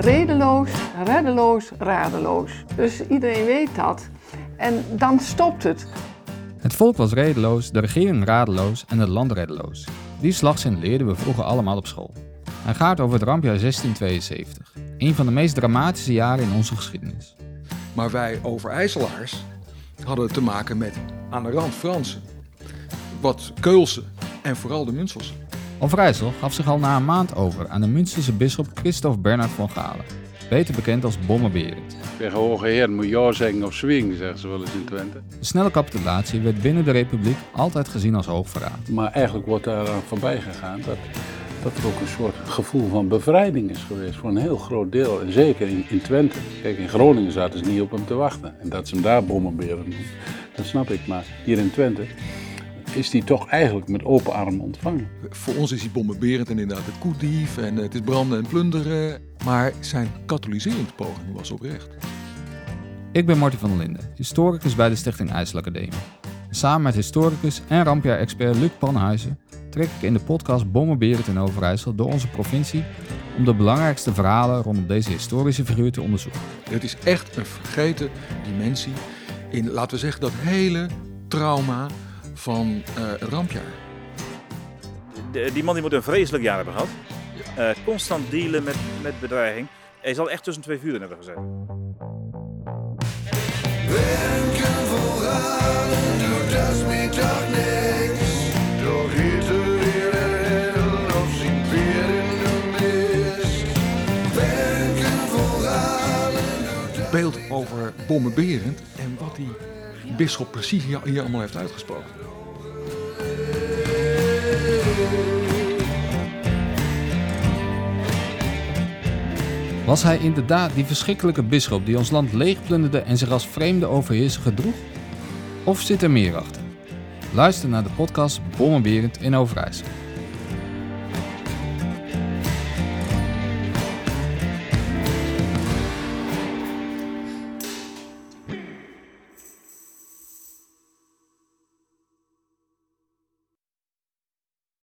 redeloos, reddeloos, radeloos. Dus iedereen weet dat. En dan stopt het. Het volk was redeloos, de regering radeloos en het land reddeloos. Die slagzin leerden we vroeger allemaal op school. Hij gaat over het rampjaar 1672, een van de meest dramatische jaren in onze geschiedenis. Maar wij Overijsselaars hadden te maken met aan de rand Fransen, wat Keulsen en vooral de Munstelse. Overijssel gaf zich al na een maand over aan de Münsterse bisschop Christoph Bernhard van Galen, beter bekend als Bommenberend. Tegen hoge heer moet ja zeggen of swing, zeggen ze wel eens in Twente. De snelle capitulatie werd binnen de republiek altijd gezien als hoogverraad. Maar eigenlijk wordt daar voorbij gegaan dat, dat er ook een soort gevoel van bevrijding is geweest voor een heel groot deel. En zeker in, in Twente. Kijk, in Groningen zaten ze niet op hem te wachten. En dat ze hem daar bommenberen noemen, dat snap ik. Maar hier in Twente is die toch eigenlijk met open armen ontvangen. Voor ons is hij bommenberend en inderdaad het koedief en het is branden en plunderen. Maar zijn katholiseringspoging was oprecht. Ik ben Martin van der Linden, historicus bij de Stichting IJsselacademie. Samen met historicus en rampjaar-expert Luc Panhuizen trek ik in de podcast Bommenberend in Overijssel door onze provincie om de belangrijkste verhalen rondom deze historische figuur te onderzoeken. Het is echt een vergeten dimensie in, laten we zeggen, dat hele trauma van uh, rampjaar. De, die man die moet een vreselijk jaar hebben gehad. Uh, constant dealen met, met bedreiging. Hij zal echt tussen twee vuren hebben vooraan, doet dat me toch niks. De mist. Wenken vooraan, Beeld over bommenberend en wat die bisschop precies hier, hier allemaal heeft uitgesproken. Was hij inderdaad die verschrikkelijke bisschop die ons land leegplunderde en zich als vreemde overheerser gedroeg? Of zit er meer achter? Luister naar de podcast Bommenberend in Overijssel.